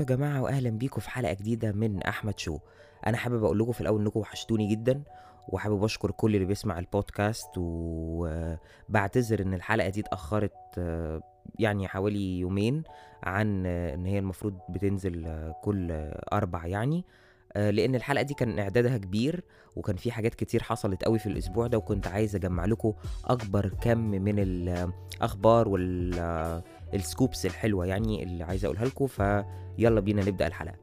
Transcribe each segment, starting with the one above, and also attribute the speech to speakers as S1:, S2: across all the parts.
S1: ازيكم يا جماعة واهلا بيكم في حلقة جديدة من أحمد شو. أنا حابب أقول لكم في الأول إنكم وحشتوني جدا وحابب أشكر كل اللي بيسمع البودكاست وبعتذر إن الحلقة دي اتأخرت آه، يعني حوالي يومين عن إن هي المفروض بتنزل كل أربع يعني. لأن الحلقة دي كان إعدادها كبير وكان في حاجات كتير حصلت قوي في الأسبوع ده وكنت عايز أجمع لكم أكبر كم من الأخبار والسكوبس الحلوة يعني اللي عايز أقولها لكم. ف يلا بينا نبدأ الحلقة.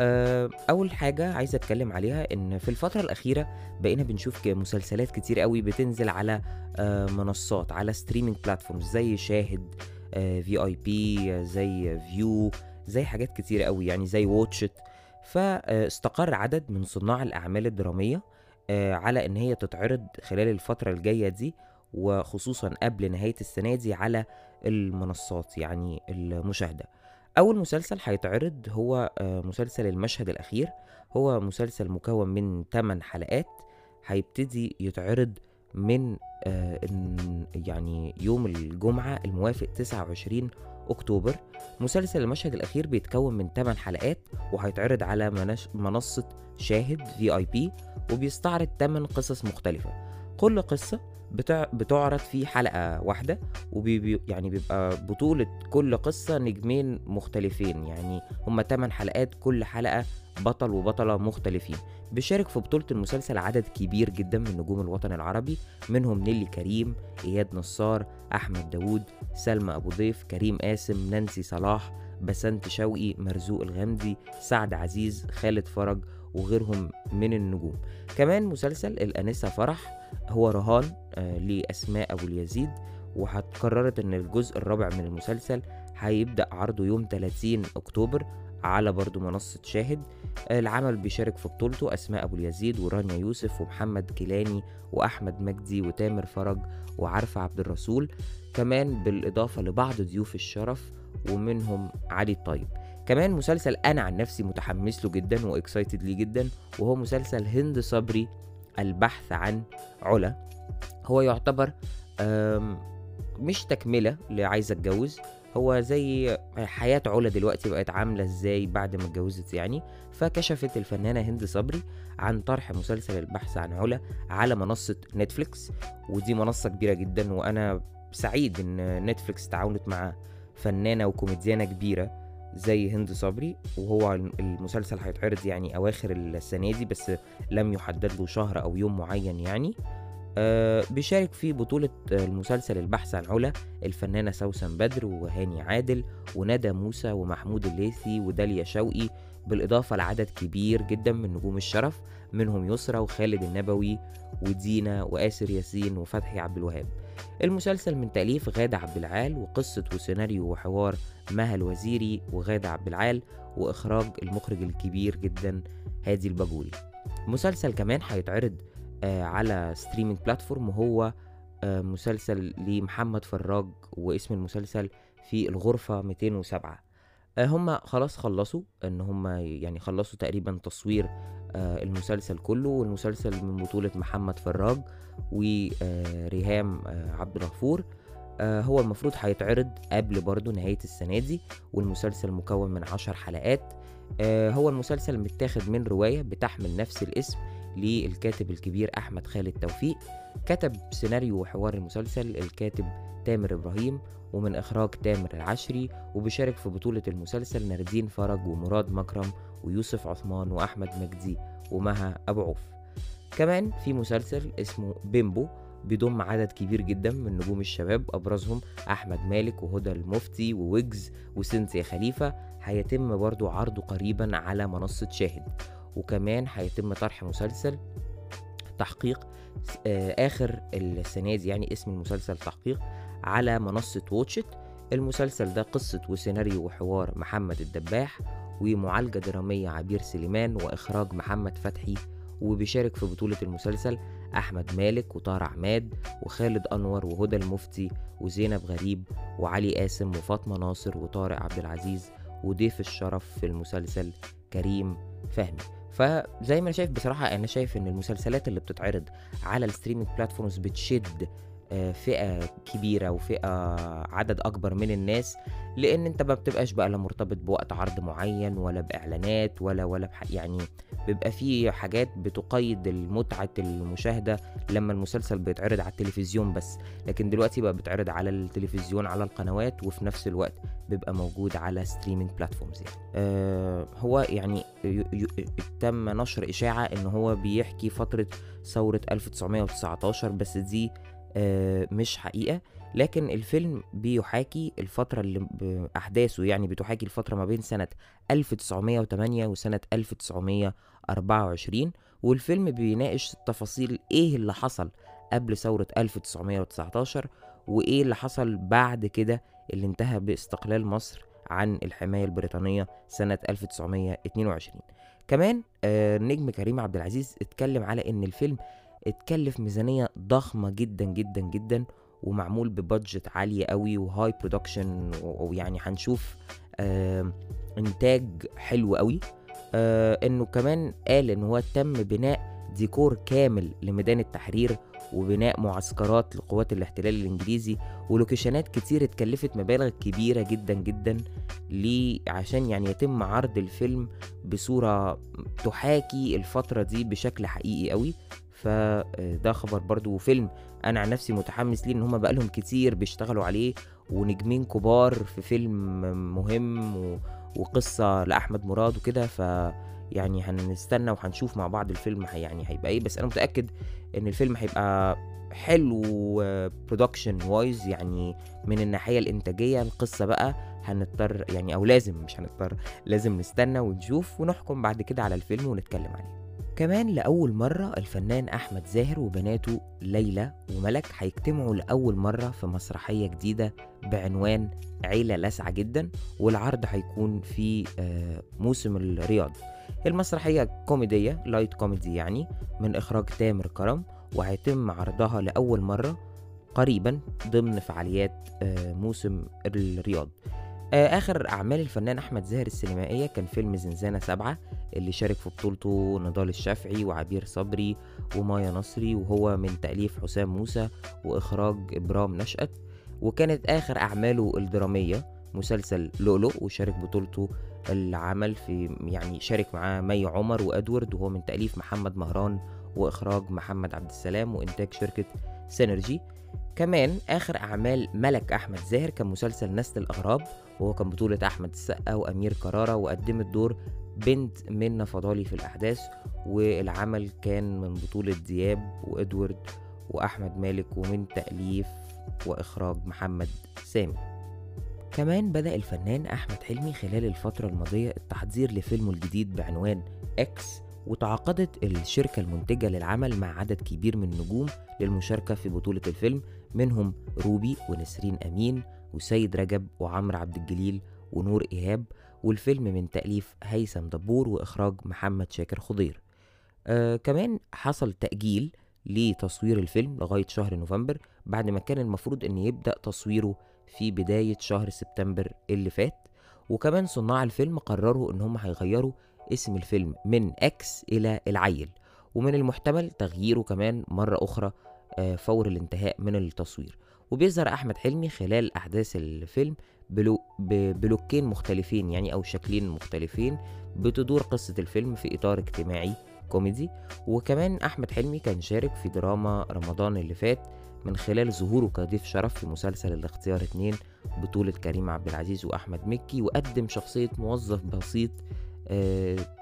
S1: آه، أول حاجة عايز أتكلم عليها إن في الفترة الأخيرة بقينا بنشوف مسلسلات كتير قوي بتنزل على آه، منصات على streaming platforms زي شاهد VIP زي Viu زي حاجات كتير قوي يعني زي Watch It فاستقر عدد من صناع الأعمال الدرامية آه، على إن هي تتعرض خلال الفترة الجاية دي وخصوصا قبل نهاية السنة دي على المنصات يعني المشاهدة. أول مسلسل هيتعرض هو آه، مسلسل المشهد الأخير هو مسلسل مكون من 8 حلقات هيبتدي يتعرض من آه، يعني يوم الجمعة الموافق 29 أكتوبر مسلسل المشهد الأخير بيتكون من 8 حلقات وهيتعرض على. منصة شاهد في اي بي وبيستعرض 8 قصص مختلفة كل قصة بتع... بتعرض في حلقة واحدة وبي بي- يعني بيبقى بطولة كل قصة نجمين مختلفين يعني هما 8 حلقات كل حلقة بطل وبطلة مختلفين. بيشارك في بطولة المسلسل عدد كبير جدا من نجوم الوطن العربي منهم نيلي كريم إياد نصار أحمد داوود سلمى أبو ضيف كريم قاسم نانسي صلاح بسنت شوقي مرزوق الغامدي سعد عزيز خالد فرج وغيرهم من النجوم. كمان مسلسل الأنسة فرح هو رهان آه لأسماء أبو اليزيد وهتقررت إن الجزء الرابع من المسلسل هيبدأ عرضه يوم 30 أكتوبر على برضو منصة شاهد. آه، العمل بيشارك في بطولته أسماء أبو اليزيد ورانيا يوسف ومحمد كيلاني وأحمد مجدي وتامر فرج وعارفة عبد الرسول. كمان بالإضافة لبعض ضيوف الشرف ومنهم علي الطيب. كمان مسلسل أنا عن نفسي متحمس له جدا و excited ليه جدا وهو مسلسل هند صبري البحث عن علا. هو يعتبر مش تكملة لعايزة اتجوز هو زي حياة علا دلوقتي بقت عاملة إزاي بعد ما اتجوزت يعني. فكشفت الفنانة هند صبري عن طرح مسلسل البحث عن علا على منصة نتفليكس ودي منصة كبيرة جدا وأنا سعيد إن نتفليكس تعاونت مع فنانة وكوميديانة كبيرة. زي هند صبري وهو المسلسل هيتعرض يعني أواخر السنة دي بس لم يحدد له شهر أو يوم معين يعني. آه بيشارك في بطولة المسلسل البحث عن علا الفنانة سوسن بدر وهاني عادل وندى موسى ومحمود الليثي وداليا شوقي بالإضافة لعدد كبير جدا من نجوم الشرف منهم يسرى وخالد النبوي ودينا وآسر ياسين وفتحي عبد الوهاب. المسلسل من تأليف غادة عبد العال وقصة وسيناريو وحوار مها الوزيري وغادة عبد العال وإخراج المخرج الكبير جدا هادي الباجوري مسلسل كمان هيتعرض آه على streaming platform وهو آه مسلسل لمحمد فراج واسم المسلسل في الغرفة 207 آه هم خلاص خلصوا إن هم يعني خلصوا تقريبا تصوير المسلسل كله والمسلسل من بطولة محمد فراج وريهام آه عبد الغفور. آه هو المفروض هيتعرض قبل برضه نهاية السنة دي والمسلسل مكون من عشر حلقات. آه هو المسلسل متاخد من رواية بتحمل نفس الاسم للكاتب الكبير أحمد خالد توفيق كتب سيناريو وحوار المسلسل الكاتب تامر إبراهيم ومن إخراج تامر العشري وبيشارك في بطولة المسلسل ناردين فرج ومراد مكرم ويوسف عثمان وأحمد مجدي ومها أبو عوف. كمان في مسلسل اسمه بيمبو بيضم عدد كبير جدا من نجوم الشباب أبرزهم أحمد مالك وهدى المفتي وويجز وسنتيا خليفة هيتم برضو عرضه قريبا على منصة شاهد. وكمان هيتم طرح مسلسل تحقيق آه، آخر السنة دي يعني اسم المسلسل تحقيق على منصة واتشت. المسلسل ده قصة وسيناريو وحوار محمد الدباح ومعالجة درامية عبير سليمان وإخراج محمد فتحي وبيشارك في بطولة المسلسل أحمد مالك وطارق عماد وخالد أنور وهدى المفتي وزينب غريب وعلي قاسم وفاطمة ناصر وطارق عبد العزيز وضيف الشرف في المسلسل كريم فهمي. فزي ما أنا شايف بصراحة أنا شايف إن المسلسلات اللي بتتعرض على ال streaming platforms بتشد آه، فئة كبيرة وفئة عدد أكبر من الناس لأن أنت ما بتبقاش بقى لا مرتبط بوقت عرض معين ولا بإعلانات ولا ولا بح يعني بيبقى في حاجات بتقلل متعة المشاهدة لما المسلسل بيتعرض على التلفزيون بس لكن دلوقتي بقى بيتعرض على التلفزيون على القنوات وفي نفس الوقت بيبقى موجود على streaming platforms يعني. آه هو يعني ي- ي- تم نشر إشاعة إن هو بيحكي فترة ثورة 1919 بس دي مش حقيقة. لكن الفيلم بيحاكي الفترة اللي بأحداثه يعني بتحاكي الفترة ما بين سنة 1908 وسنة 1924 والفيلم بيناقش تفاصيل إيه اللي حصل قبل ثورة 1919 وإيه اللي حصل بعد كده اللي انتهى باستقلال مصر عن الحماية البريطانية سنة 1922 كمان آه نجم كريم عبد العزيز اتكلم على إن الفيلم اتكلف ميزانية ضخمة جدا جدا جدا ومعمول ب budget عالية قوي و high production ويعني هنشوف آه إنتاج حلو قوي. آه إنه كمان قال إن هو تم بناء ديكور كامل لميدان التحرير وبناء معسكرات لقوات الاحتلال الإنجليزي. ولوكيشنات كتير اتكلفت مبالغ كبيرة جدا جدا ليه عشان يعني يتم عرض الفيلم بصورة تحاكي الفترة دي بشكل حقيقي قوي. فده خبر برضو وفيلم أنا عن نفسي متحمس ليه إن هما بقالهم كتير بيشتغلوا عليه ونجمين كبار في فيلم مهم و... وقصة لأحمد مراد وكده ف يعني هنستنى وهنشوف مع بعض الفيلم يعني هيبقى إيه بس أنا متأكد إن الفيلم هيبقى حلو production wise يعني من الناحية الإنتاجية القصة بقى هنضطر يعني أو لازم مش هنضطر لازم نستنى ونشوف ونحكم بعد كده على الفيلم ونتكلم عليه. كمان لأول مرة الفنان أحمد زاهر وبناته ليلى وملك هيجتمعوا لأول مرة في مسرحية جديدة بعنوان عيلة لاسعة جدا والعرض هيكون في آه، موسم الرياض. المسرحية كوميدية light comedy يعني من إخراج تامر كرم وهيتم عرضها لأول مرة قريبا ضمن فعاليات آه، موسم الرياض. آخر أعمال الفنان أحمد زاهر السينمائية كان فيلم زنزانة سبعة اللي شارك في بطولته نضال الشافعي وعبير صبري ومايا نصري وهو من تأليف حسام موسى وإخراج إبرام نشأت. وكانت آخر أعماله الدرامية مسلسل لؤلؤ وشارك بطولته العمل في يعني شارك معاه مي عمر وأدوارد وهو من تأليف محمد مهران وإخراج محمد عبد السلام وإنتاج شركة سينرجي. كمان آخر أعمال ملك أحمد زاهر كان مسلسل نسل الأغراب وهو كان بطولة أحمد السقا وأمير كرارة وقدمت دور بنت منة فضالي في الأحداث والعمل كان من بطولة دياب وإدوارد وأحمد مالك ومن تأليف وإخراج محمد سامي. كمان بدأ الفنان أحمد حلمي خلال الفترة الماضية التحضير لفيلمه الجديد بعنوان إكس وتعاقدت الشركة المنتجة للعمل مع عدد كبير من النجوم للمشاركة في بطولة الفيلم. منهم روبي ونسرين أمين وسيد رجب وعمرو عبد الجليل ونور إيهاب والفيلم من تأليف هيثم دبور وإخراج محمد شاكر خضير. آه كمان حصل تأجيل لتصوير الفيلم لغاية شهر نوفمبر بعد ما كان المفروض أن يبدأ تصويره في بداية شهر سبتمبر اللي فات. وكمان صناع الفيلم قرروا إن هم هيغيروا اسم الفيلم من X إلى العيل. ومن المحتمل تغييره كمان مرة أخرى آه، فور الانتهاء من التصوير. وبيظهر أحمد حلمي خلال أحداث الفيلم ب look ب look ين مختلفين يعني أو شكلين مختلفين بتدور قصة الفيلم في إطار اجتماعي كوميدي. وكمان أحمد حلمي كان شارك في دراما رمضان اللي فات من خلال ظهوره كضيف شرف في مسلسل الاختيار اتنين بطولة كريم عبد العزيز وأحمد مكي وقدم شخصية موظف بسيط آه،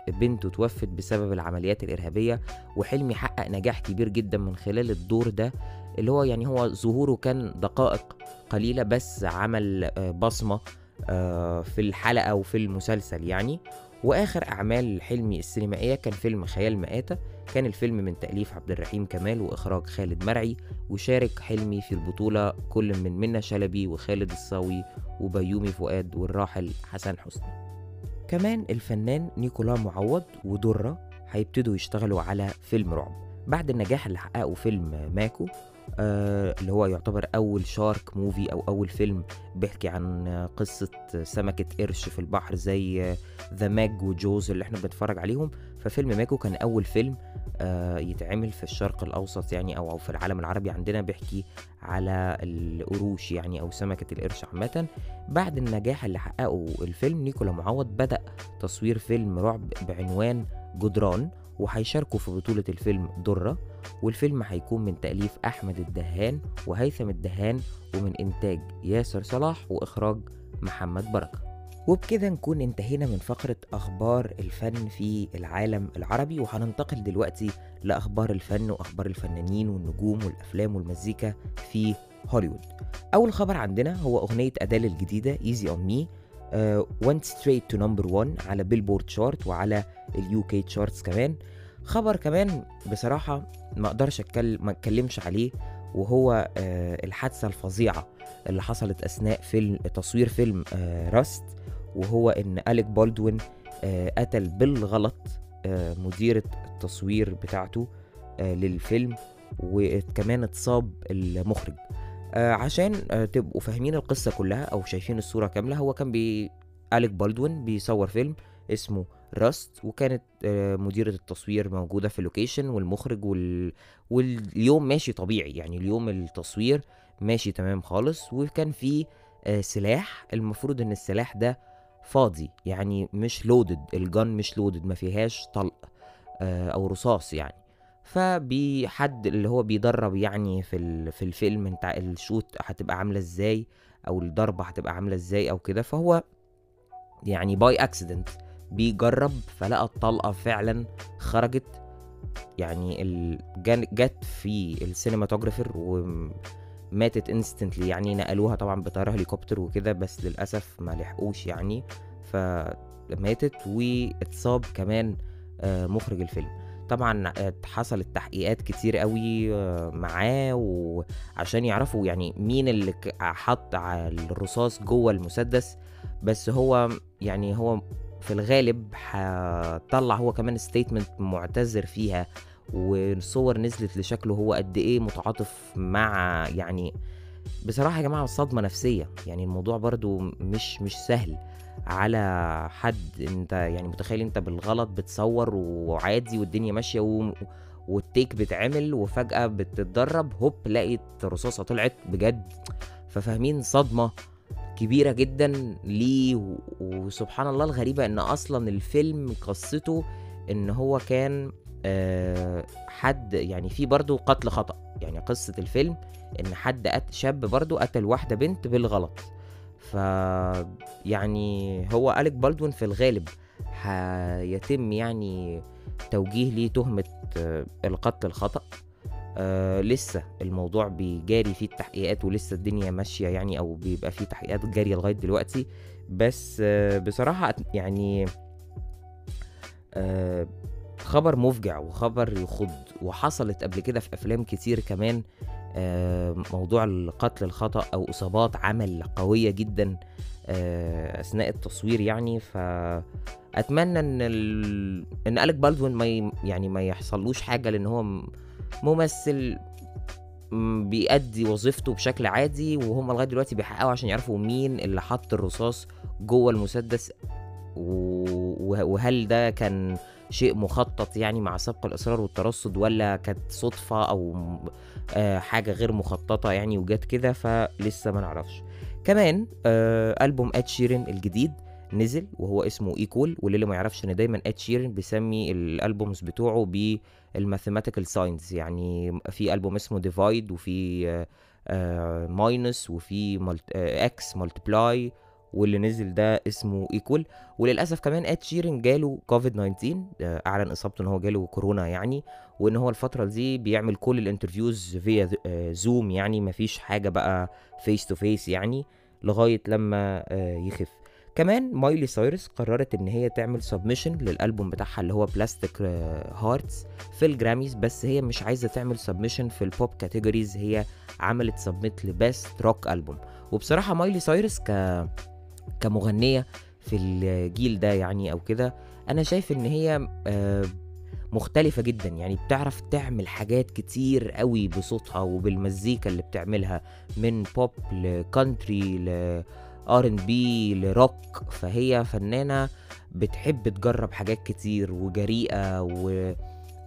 S1: بنته توفت بسبب العمليات الإرهابية وحلمي حقق نجاح كبير جدا من خلال الدور ده اللي هو يعني هو ظهوره كان دقائق قليلة بس عمل آه، بصمة آه، في الحلقة وفي المسلسل يعني. وآخر أعمال حلمي السينمائية كان فيلم خيال مآتة كان الفيلم من تأليف عبد الرحيم كمال وإخراج خالد مرعي وشارك حلمي في البطولة كل من منى شلبي وخالد الصاوي وبيومي فؤاد والراحل حسن حسني. كمان الفنان نيكولا معوض ودرة هيبتدوا يشتغلوا على فيلم رعب. بعد النجاح اللي حققه فيلم ماكو آه اللي هو يعتبر أول شارك موفي أو أول فيلم بيحكي عن قصة سمكة قرش في البحر زي ذا ماج وجوز اللي إحنا بنتفرج عليهم. ففيلم ماجو كان أول فيلم يتعمل في الشرق الأوسط يعني أو في العالم العربي. عندنا بيحكي على القروش يعني أو سمكة القرش عامة. بعد النجاح اللي حققه الفيلم نيكولا معوض بدأ تصوير فيلم رعب بعنوان جدران وهيشاركوا في بطولة الفيلم درة. والفيلم هيكون من تأليف أحمد الدهان وهيثم الدهان ومن إنتاج ياسر صلاح وإخراج محمد بركة. وبكده نكون انتهينا من فقرة أخبار الفن في العالم العربي وهننتقل دلوقتي لأخبار الفن وأخبار الفنانين والنجوم والأفلام والمزيكا في هوليوود. أول خبر عندنا هو أغنية أديل الجديدة Easy on Me uh, went straight to number one على Billboard chart وعلى ال UK charts كمان. خبر كمان بصراحة ما أقدرش اتكلم ما أتكلمش عليه وهو آه الحادثة الفظيعة اللي حصلت أثناء فيلم تصوير فيلم آه راست وهو إن أليك بالدوين آه قتل بالغلط آه مديرة التصوير بتاعته آه للفيلم وكمان اتصاب المخرج. عشان تبقوا فاهمين القصة كلها أو شايفين الصورة كاملة هو كان بي أليك بالدوين بيصور فيلم اسمه Rust وكانت مديرة التصوير موجودة في ال location والمخرج وال... واليوم ماشي طبيعي. يعني اليوم التصوير ماشي تمام خالص وكان في سلاح. المفروض إن السلاح ده فاضي يعني مش loaded ال gun مش loaded ما فيهاش طلق آه، أو رصاص يعني فبحيث اللي هو بيتدرب يعني في. في الفيلم انت ال shot هتبقى عاملة إزاي أو الضربة هتبقى عاملة إزاي أو كده فهو يعني by accident بيجرب فلقى الطلقة فعلا خرجت يعني جت في ال cinematographer وماتت instantly يعني نقلوها طبعا بطيارة هليكوبتر وكده بس للأسف ما لحقوش يعني. فماتت واتصاب كمان آه، مخرج الفيلم. طبعا آه، حصلت تحقيقات كتير قوي آه، معاه وعشان يعرفوا يعني مين اللي حط على الرصاص جوه المسدس. بس هو يعني هو في الغالب هطلع هو كمان ستيتمنت معتذر فيها والصور نزلت لشكله هو قد إيه متعاطف مع يعني بصراحة يا جماعة صدمة نفسية. يعني الموضوع برضو مش مش سهل. على حد انت يعني متخيل انت بالغلط بتصور وعادي والدنيا ماشية و... والتيك بتعمل وفجأة بتتدرب هوب لقيت رصاصة طلعت بجد. ففاهمين صدمة كبيرة جدا ليه وسبحان الله الغريبة إن أصلا الفيلم قصته إن هو كان حد يعني في برضه قتل خطأ. يعني قصة الفيلم إن حد قت شاب برضه قتل واحدة بنت بالغلط. ف يعني هو أليك بالدوين في الغالب هيتم يعني توجيه ليه تهمة آه، القتل الخطأ. آه لسه الموضوع بيجاري فيه التحقيقات ولسه الدنيا ماشية يعني أو بيبقى فيه تحقيقات جارية لغاية دلوقتي. بس آه بصراحة يعني آه خبر مفجع وخبر يخض وحصلت قبل كده في أفلام كتير كمان آه موضوع القتل الخطأ أو إصابات عمل قوية جدا آه أثناء التصوير يعني. فأتمنى إن ال... إن أليك بالدوين ما ي... يعني ما يحصلوش حاجة لأن هو ممثل بيأدي وظيفته بشكل عادي وهم لغاية دلوقتي بيحققوا عشان يعرفوا مين اللي حط الرصاص جوه المسدس و- وه- وهل ده كان شيء مخطط يعني مع سبق الإصرار والترصد ولا كانت صدفة أو م- آه حاجة غير مخططة يعني وجت كده فلسه ما نعرفش. كمان آه ألبوم اد شيرين الجديد نزل وهو اسمه ايكول واللي ما يعرفش إن دايما اد شيرين بيسمي الألبومز بتوعه بال mathematical signs يعني في ألبوم اسمه Divide وفي Minus وفي X Multiply واللي نزل ده اسمه Equal وللأسف كمان اد شيرين جاله كوفيد 19 آه، أعلن إصابته إن هو جاله كورونا يعني وإن هو الفترة دي بيعمل كل ال interviews via Zoom يعني مفيش حاجة بقى face to face يعني لغاية لما آه، يخف. كمان مايلي سايرس قررت إن هي تعمل submission للألبوم بتاعها اللي هو بلاستيك Hearts في الجراميز بس هي مش عايزة تعمل submission في ال pop categories هي عملت submit ل best rock album وبصراحة مايلي سايرس ك كمغنية في الجيل ده يعني أو كده أنا شايف إن هي آه، مختلفة جدا. يعني بتعرف تعمل حاجات كتير قوي بصوتها وبالمزيكا اللي بتعملها من بوب لكانتري ل country ل R&B ل rock فهي فنانة بتحب تجرب حاجات كتير وجريئة و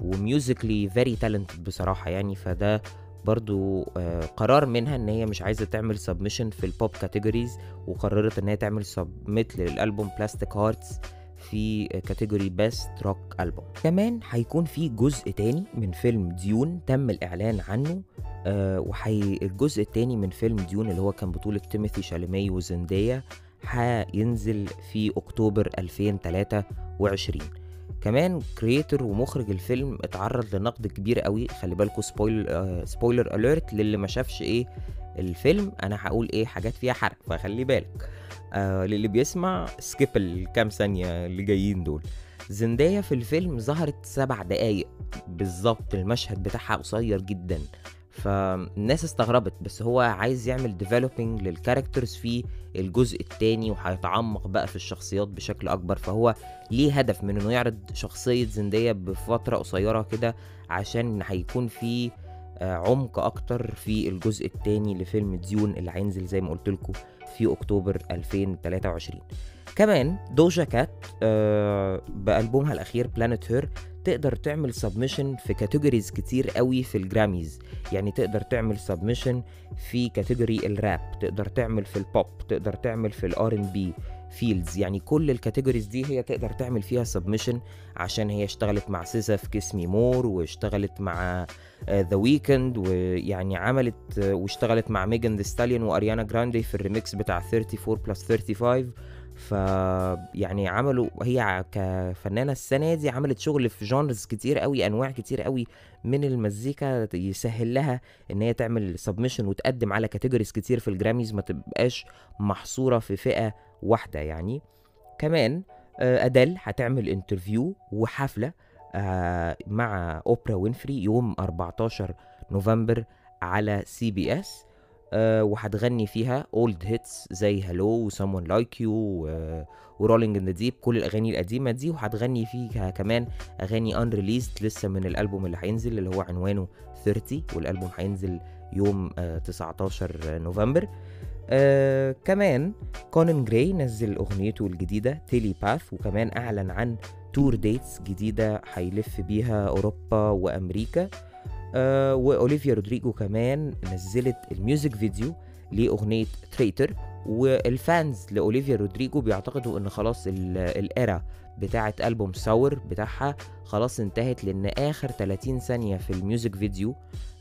S1: و musically very talented بصراحة يعني. فده برضو آه، قرار منها إن هي مش عايزة تعمل submission في ال pop categories وقررت إن هي تعمل submit للألبوم Plastic Hearts في category best rock album كمان هيكون في جزء تاني من فيلم Dune تم الإعلان عنه آه وحي الجزء التاني من فيلم Dune اللي هو كان بطولة تيموثي شاليمي وزندايا هينزل في أكتوبر 2023 كمان creator ومخرج الفيلم اتعرض لنقد كبير قوي خلي بالكوا spoil آه spoiler alert للي ما شافش إيه الفيلم أنا هقول إيه حاجات فيها حرق فخلي بالك. آه للي بيسمع skip الكام ثانية اللي جايين دول. زندايا في الفيلم ظهرت سبع دقايق بالظبط المشهد بتاعها قصير جدا. فالناس استغربت بس هو عايز يعمل developing لل characters في الجزء التاني وهيتعمق بقى في الشخصيات بشكل أكبر. فهو ليه هدف من إنه يعرض شخصية زندايا بفترة قصيرة كده عشان هيكون في آه، عمق أكتر في الجزء التاني لفيلم Dune اللي هينزل زي ما قلت لكم في أكتوبر 2023 كمان دوجا كات آه بألبومها الأخير Planet Her تقدر تعمل submission في categories كتير قوي في الجراميز. يعني تقدر تعمل submission في category ال rap تقدر تعمل في البوب تقدر تعمل في ال R&B fields يعني كل ال categories دي هي تقدر تعمل فيها submission عشان هي اشتغلت مع سيزا في Kiss Me More واشتغلت مع ذا ويكند ويعني عملت uh, واشتغلت مع ميجان ذا ستاليون واريانا جراندي في الريميكس بتاع 34 plus 35 ف يعني عملوا هي كفنانة السنة دي عملت شغل في genres كتير قوي أنواع كتير قوي من المزيكا يسهل لها إن هي تعمل submission وتقدم على categories كتير في الجراميز ما تبقاش محصورة في فئة واحدة يعني. كمان آه، ادل هتعمل interview وحفلة آه، مع أوبرا وينفري يوم 14 نوفمبر على سي بي اس وهتغني فيها old hits زي Hello و Someone Like You و Rolling in the Deep كل الأغاني القديمة دي وهتغني فيها كمان أغاني unreleased لسه من الألبوم اللي هينزل اللي هو عنوانه 30 والألبوم هينزل يوم آه 19 نوفمبر. آه كمان كونن جراي نزل أغنيته الجديدة Telepath وكمان أعلن عن tour dates جديدة هيلف بيها أوروبا وأمريكا. آه وأوليفيا رودريجو كمان نزلت ال music video لأغنية Traitor وال fans لأوليفيا رودريجو بيعتقدوا إن خلاص ال era بتاعه ألبوم Sour بتاعها خلاص انتهت لأن آخر 30 ثانية في ال music video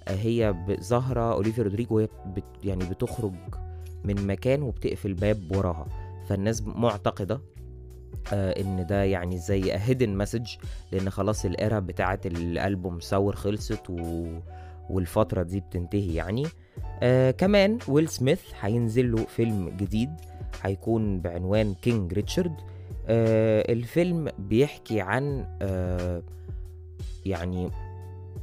S1: آه هي ظاهرة أوليفيا رودريجو وهي يعني بتخرج من مكان وبتقفل باب وراها. فالناس معتقدة آه إن ده يعني زي hidden message لأن خلاص ال era بتاعه الالبوم Sour خلصت و... والفترة دي بتنتهي يعني. آه كمان ويل سميث هينزل له فيلم جديد هيكون بعنوان King Richard آه الفيلم بيحكي عن آه يعني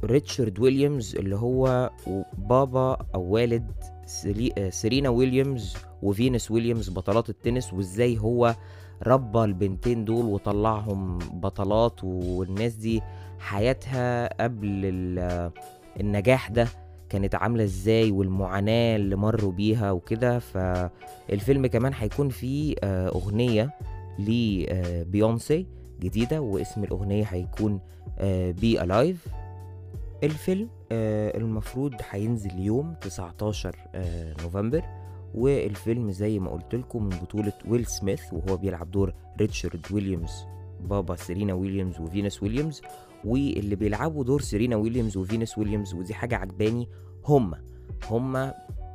S1: ريتشارد ويليامز اللي هو بابا أو والد سيرينا ويليامز وفينس ويليامز بطلات التنس وإزاي هو ربى البنتين دول وطلعهم بطلات والناس دي حياتها قبل النجاح ده كانت عاملة إزاي والمعاناة اللي مروا بيها وكده. فالفيلم كمان هيكون فيه أغنية لبيونسي جديدة واسم الأغنية هيكون Be Alive الفيلم المفروض هينزل يوم 19 نوفمبر. والفيلم زي ما قلت لكم من بطولة ويل سميث وهو بيلعب دور ريتشارد ويليامز بابا سيرينا ويليامز وفينوس ويليامز واللي بيلعبوا دور سيرينا ويليامز وفينوس ويليامز ودي حاجة عجباني هما هما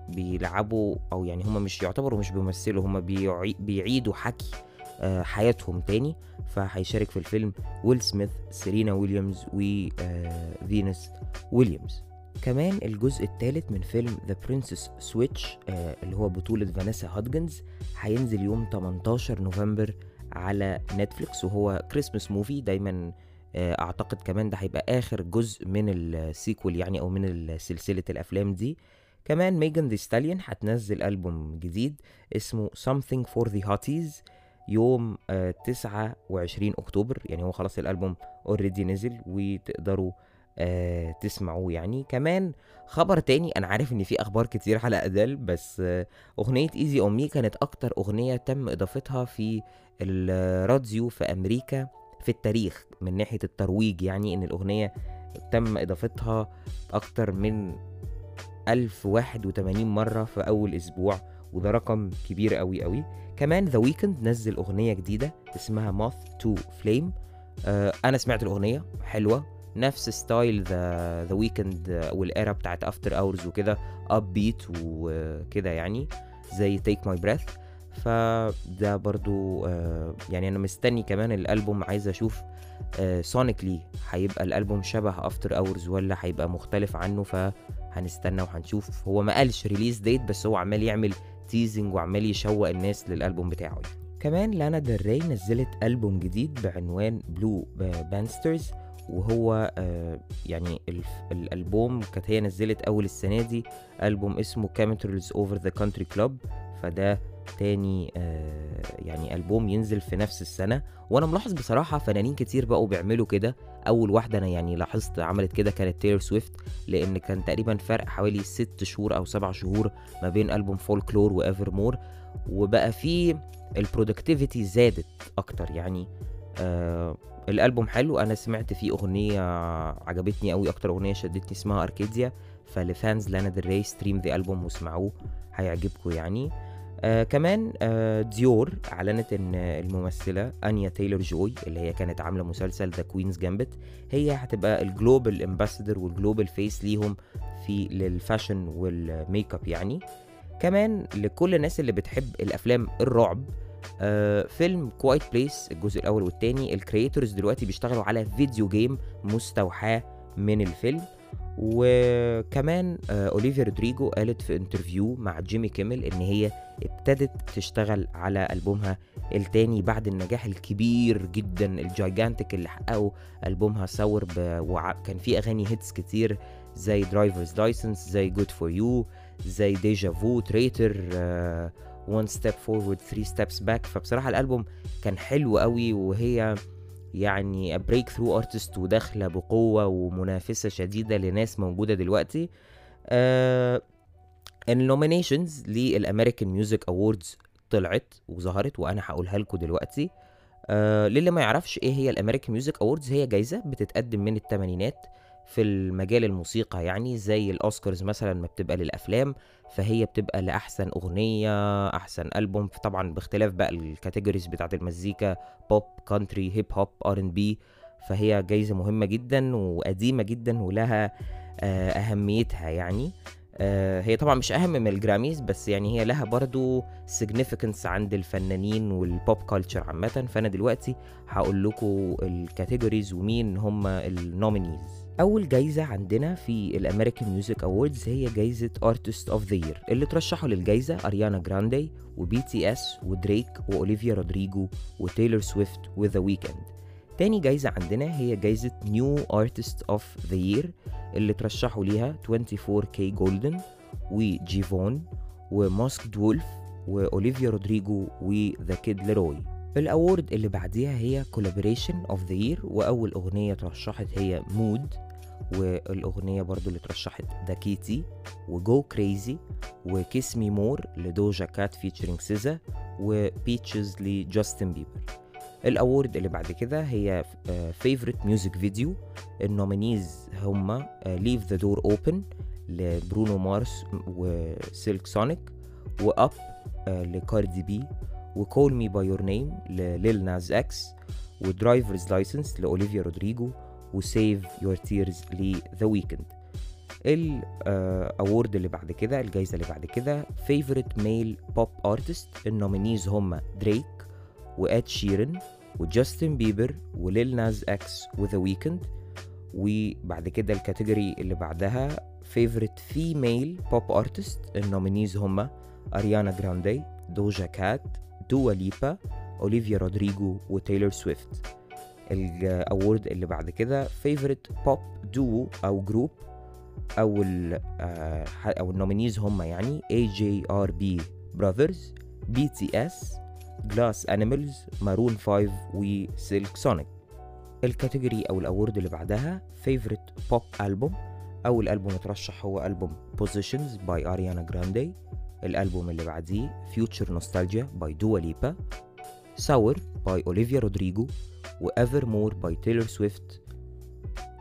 S1: بيلعبوا أو يعني هما مش يعتبروا مش بيمثلوا هما بيعي بيعيدوا حكي آه حياتهم تاني فهيشارك في الفيلم ويل سميث سيرينا ويليامز وفينوس ويليامز. كمان الجزء الثالث من فيلم The Princess Switch اللي هو بطولة فانيسا هودجنز هينزل يوم 18 نوفمبر على نتفليكس وهو Christmas movie دايما آه أعتقد كمان ده هيبقى آخر جزء من ال sequel يعني أو من سلسلة الأفلام دي. كمان ميجان دي ستاليون هتنزل ألبوم جديد اسمه Something for the Hotties يوم آه 29 أكتوبر. يعني هو خلاص الألبوم already نزل وتقدروا آه تسمعوه. يعني كمان خبر تاني أنا عارف إن في أخبار كتير على أديل بس آه أغنية Easy On Me كانت أكتر أغنية تم إضافتها في الراديو في أمريكا في التاريخ من ناحية الترويج. يعني إن الأغنية تم إضافتها أكتر من 1081 مرة في أول أسبوع وده رقم كبير قوي قوي كمان ذا ويكند نزل أغنية جديدة اسمها Moth To Flame أنا سمعت الأغنية حلوة. نفس ستايل ذا ذا ويكند وال era بتاعت After Hours وكده upbeat وكده يعني زي Take My Breath فده برضو آه، يعني أنا مستني كمان الألبوم عايز أشوف sonically هيبقى الألبوم شبه After Hours ولا هيبقى مختلف عنه؟ فهنستنى وهنشوف. هو ما قالش release date بس هو عمال يعمل teasing وعمال يشوق الناس للألبوم بتاعه يعني. كمان لانا ديل ري نزلت ألبوم جديد بعنوان Blue Banisters وهو آه، يعني الألبوم كانت هي نزلت أول السنة دي ألبوم اسمه Chemtrails Over The Country Club فده تاني آه، يعني ألبوم ينزل في نفس السنة. وأنا ملاحظ بصراحة فنانين كتير بقوا بيعملوا كده. أول واحدة أنا يعني لاحظت عملت كده كانت تايلور سويفت لأن كان تقريبا فرق حوالي ست شهور أو سبع شهور ما بين ألبوم folklore و evermore وبقى في ال productivity زادت أكتر. يعني آه الألبوم حلو. أنا سمعت فيه أغنية عجبتني قوي أكتر أغنية شدتني اسمها Arcadia. فل fans لانا ديل ري stream the album واسمعوه هيعجبكم يعني. آه كمان آه ديور أعلنت إن الممثلة أنيا تايلور جوي اللي هي كانت عاملة مسلسل The Queen's Gambit هي هتبقى ال global ambassador وال global face ليهم في لل fashion وال makeup يعني. كمان لكل الناس اللي بتحب الأفلام الرعب آه فيلم Quiet Place الجزء الأول والتاني. ال creators دلوقتي بيشتغلوا على video game مستوحاة من الفيلم. وكمان آه اوليفيا رودريجو قالت في interview مع جيمي كيمل إن هي ابتدت تشتغل على ألبومها التاني بعد النجاح الكبير جدا ال gigantic اللي حققه ألبومها ب... وكان فيه أغاني hits كتير زي drivers license زي good for you زي deja vu traitor one step forward 3 steps back فبصراحة الألبوم كان حلو قوي وهي يعني breakthrough artist وداخلة بقوة ومنافسة شديدة لناس موجودة دلوقتي. آه ال nominations لل American Music Awards طلعت وظهرت وأنا هقولها لكم دلوقتي. آه للي ما يعرفش إيه هي ال American Music Awards هي جايزة بتتقدم من الثمانينات في المجال الموسيقى يعني زي الأوسكارز مثلا ما بتبقى للأفلام فهي بتبقى لأحسن أغنية أحسن ألبوم طبعا باختلاف بقى ال categories بتاعت المزيكا pop country hip hop R&B فهي جايزة مهمة جدا وقديمة جدا ولها آه أهميتها يعني. آه هي طبعا مش أهم من ال Grammys بس يعني هي لها برضو significance عند الفنانين وال pop culture عامة. فأنا دلوقتي هقول لكم ال categories ومين هم ال nominees أول جايزة عندنا في ال American Music Awards هي جايزة Artist of the Year اللي ترشحوا للجايزة اريانا جراندي و BTS ودريك واوليفيا رودريجو وتايلور سويفت وذا ويكند تاني جايزة عندنا هي جايزة New Artist of the Year اللي ترشحوا ليها 24K جولدن وجيفون وماسكد وولف واوليفيا رودريجو وذا كيد ليروي ال award اللي بعديها هي Collaboration of the Year وأول أغنية ترشحت هي Mood والأغنية برضو اللي ترشحت Dakiti و Go Crazy و Kiss Me More لدوجا كات featuring سيزا و Peaches لجاستن بيبر ال award اللي بعد كده هي Favorite Music Video ال nominees هما Leave The Door Open لبرونو مارس وسيلك سونيك و Up لكاردي بي و Call Me By Your Name لليل ناز إكس و drivers license لاوليفيا رودريجو و Save Your Tears لذا ويكند ال award اللي بعد كده الجايزة اللي بعد كده Favorite Male Pop Artist ال nominees هما دريك واد شيرن وجاستن بيبر وليل ناز إكس وذا ويكند وبعد كده ال category اللي بعدها favorite female pop artist ال nominees هما اريانا جراندي دوجا كات دوا ليبا اوليفيا رودريجو وتايلور سويفت ال award اللي بعد كده favorite pop duo or group أو ال أو ال nominees هم يعني اي جي ار بي براذرز بي تي اس جلاس انيمالز مارون 5 وسيلك سونيك ال category أو ال award اللي بعدها favorite pop album أول ألبوم اترشح هو ألبوم Positions by اريانا جراندي الألبوم اللي بعديه Future Nostalgia by دوا ليبا Sour by اوليفيا رودريجو و Evermore by تايلور سويفت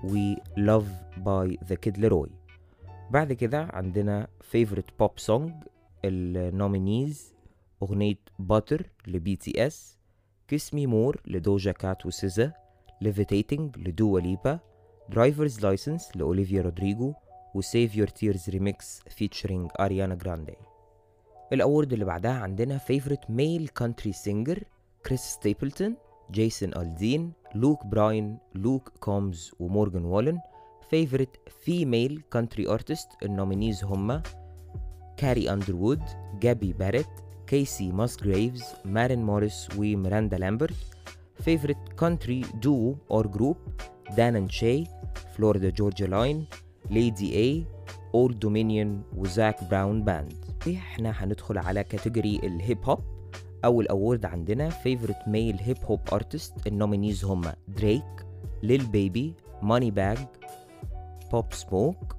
S1: و Love by ذا كيد ليروي بعد كده عندنا favorite pop song ال nominees أغنية Butter لبي تي اس Kiss Me More لدوجا كات وسيزا Levitating لدوا ليبا Drivers License لأوليفيا رودريجو و Save Your Tears remix featuring أريانا جراندي ال award اللي بعدها عندنا favorite male country singer كريس ستيبلتون جيسون ألدين لوك براين لوك كومز ومورغان والن favorite female country artist ال nominees هما كاري أندروود جابي باريت كيسي ماسجريفز مارين موريس وميراندا لامبرت favorite country duo or group دان اند شاي فلوريدا جورجيا لاين ليدي اي اولد دومينيون وزاك براون باند إحنا هندخل على category الهيب هوب أول award عندنا favorite male hip hop artist ال nominees هما دريك ليل بيبي ماني باج بوب سموك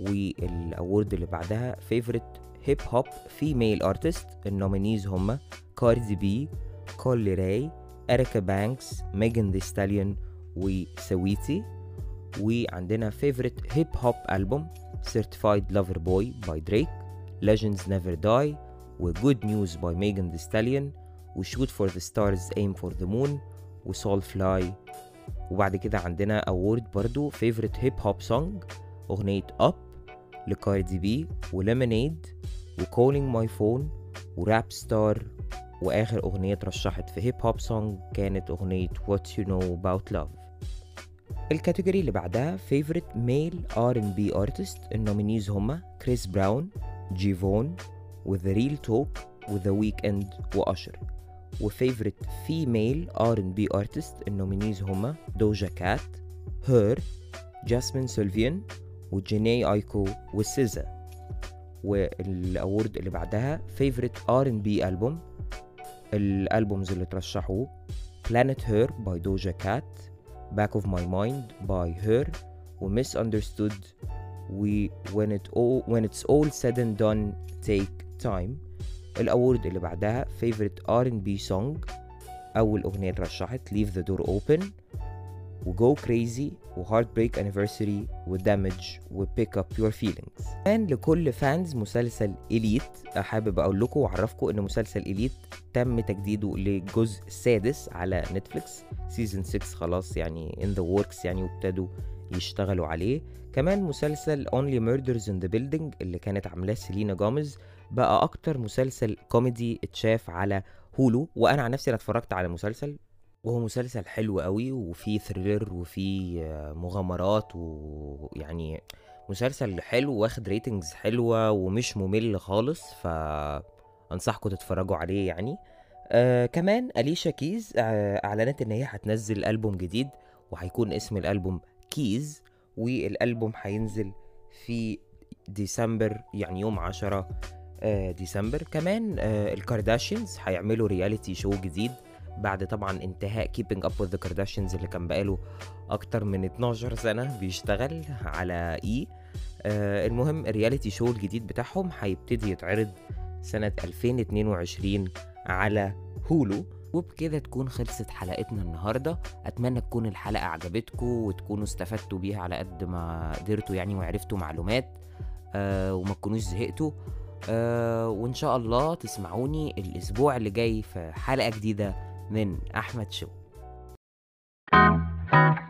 S1: وال award اللي بعدها favorite hip hop female artist ال nominees هما كاردي بي كوي لوراي اريكا بانكس ميجان دي ستاليون وسويتي وعندنا favorite hip hop album Certified Lover Boy by Drake. Legends Never Die و Good News by Megan Thee Stallion و Shoot for the Stars Aim for the Moon و Soul Fly وبعد كده عندنا award برضو Favorite Hip Hop Song أغنية Up لكاردي بي و Lemonade و Calling My Phone و Rap Star وآخر أغنية اترشحت في هيب هوب سونج كانت أغنية What You Know About Love الكاتيجوري اللي بعدها favorite male R&B artist النومينيز هما كريس براون جيفيون و The Real Talk و The Weeknd وأشر. و favorite female R&B artist ال nominees هما دوجا كات هير جاسمين سيلفيان وجيني آيكو وسيزا وال award اللي بعدها favorite R&B album ال albums اللي ترشحوا Planet Her by Doja Cat Back of My Mind by Her و Misunderstood و When, it all, when It's All Said and Done Take Time. الأورد اللي بعدها Favorite R&B Song. أول أغنية اترشحت Leave the Door Open. و Go Crazy و Heartbreak Anniversary و Damage و Pick Up Your Feelings. كان لكل فانز مسلسل إليت حابب أقول لكم وأعرفكم إن مسلسل إليت تم تجديده للجزء السادس على نتفليكس season 6 خلاص يعني in the works يعني وابتدوا يشتغلوا عليه. كمان مسلسل Only Murders in the Building اللي كانت عاملاه سيلينا جوميز بقى أكتر مسلسل كوميدي اتشاف على هولو. وأنا عن نفسي أنا اتفرجت على مسلسل وهو مسلسل حلو قوي وفيه thriller وفيه مغامرات ويعني مسلسل حلو واخد ratings حلوة ومش ممل خالص فأنصحكم تتفرجوا عليه يعني. آه كمان أليشا كيز آه أعلنت إن هي هتنزل ألبوم جديد وهيكون اسم الألبوم Keys والألبوم هينزل في ديسمبر يعني يوم عشرة آه ديسمبر. كمان آه الكارداشيانز هيعملوا reality show جديد بعد طبعا انتهاء Keeping Up with كارداشيانز اللي كان بقاله أكتر من 12 سنة بيشتغل على اي آه المهم ال reality show الجديد بتاعهم هيبتدي يتعرض سنة 2022 على هولو وبكده تكون خلصت حلقتنا النهارده. أتمنى تكون الحلقة عجبتكم وتكونوا استفدتوا بيها على قد ما قدرتوا يعني وعرفتوا معلومات آه وما تكونوش زهقتوا. آه وإن شاء الله تسمعوني الأسبوع اللي جاي في حلقة جديدة من أحمد شو thank you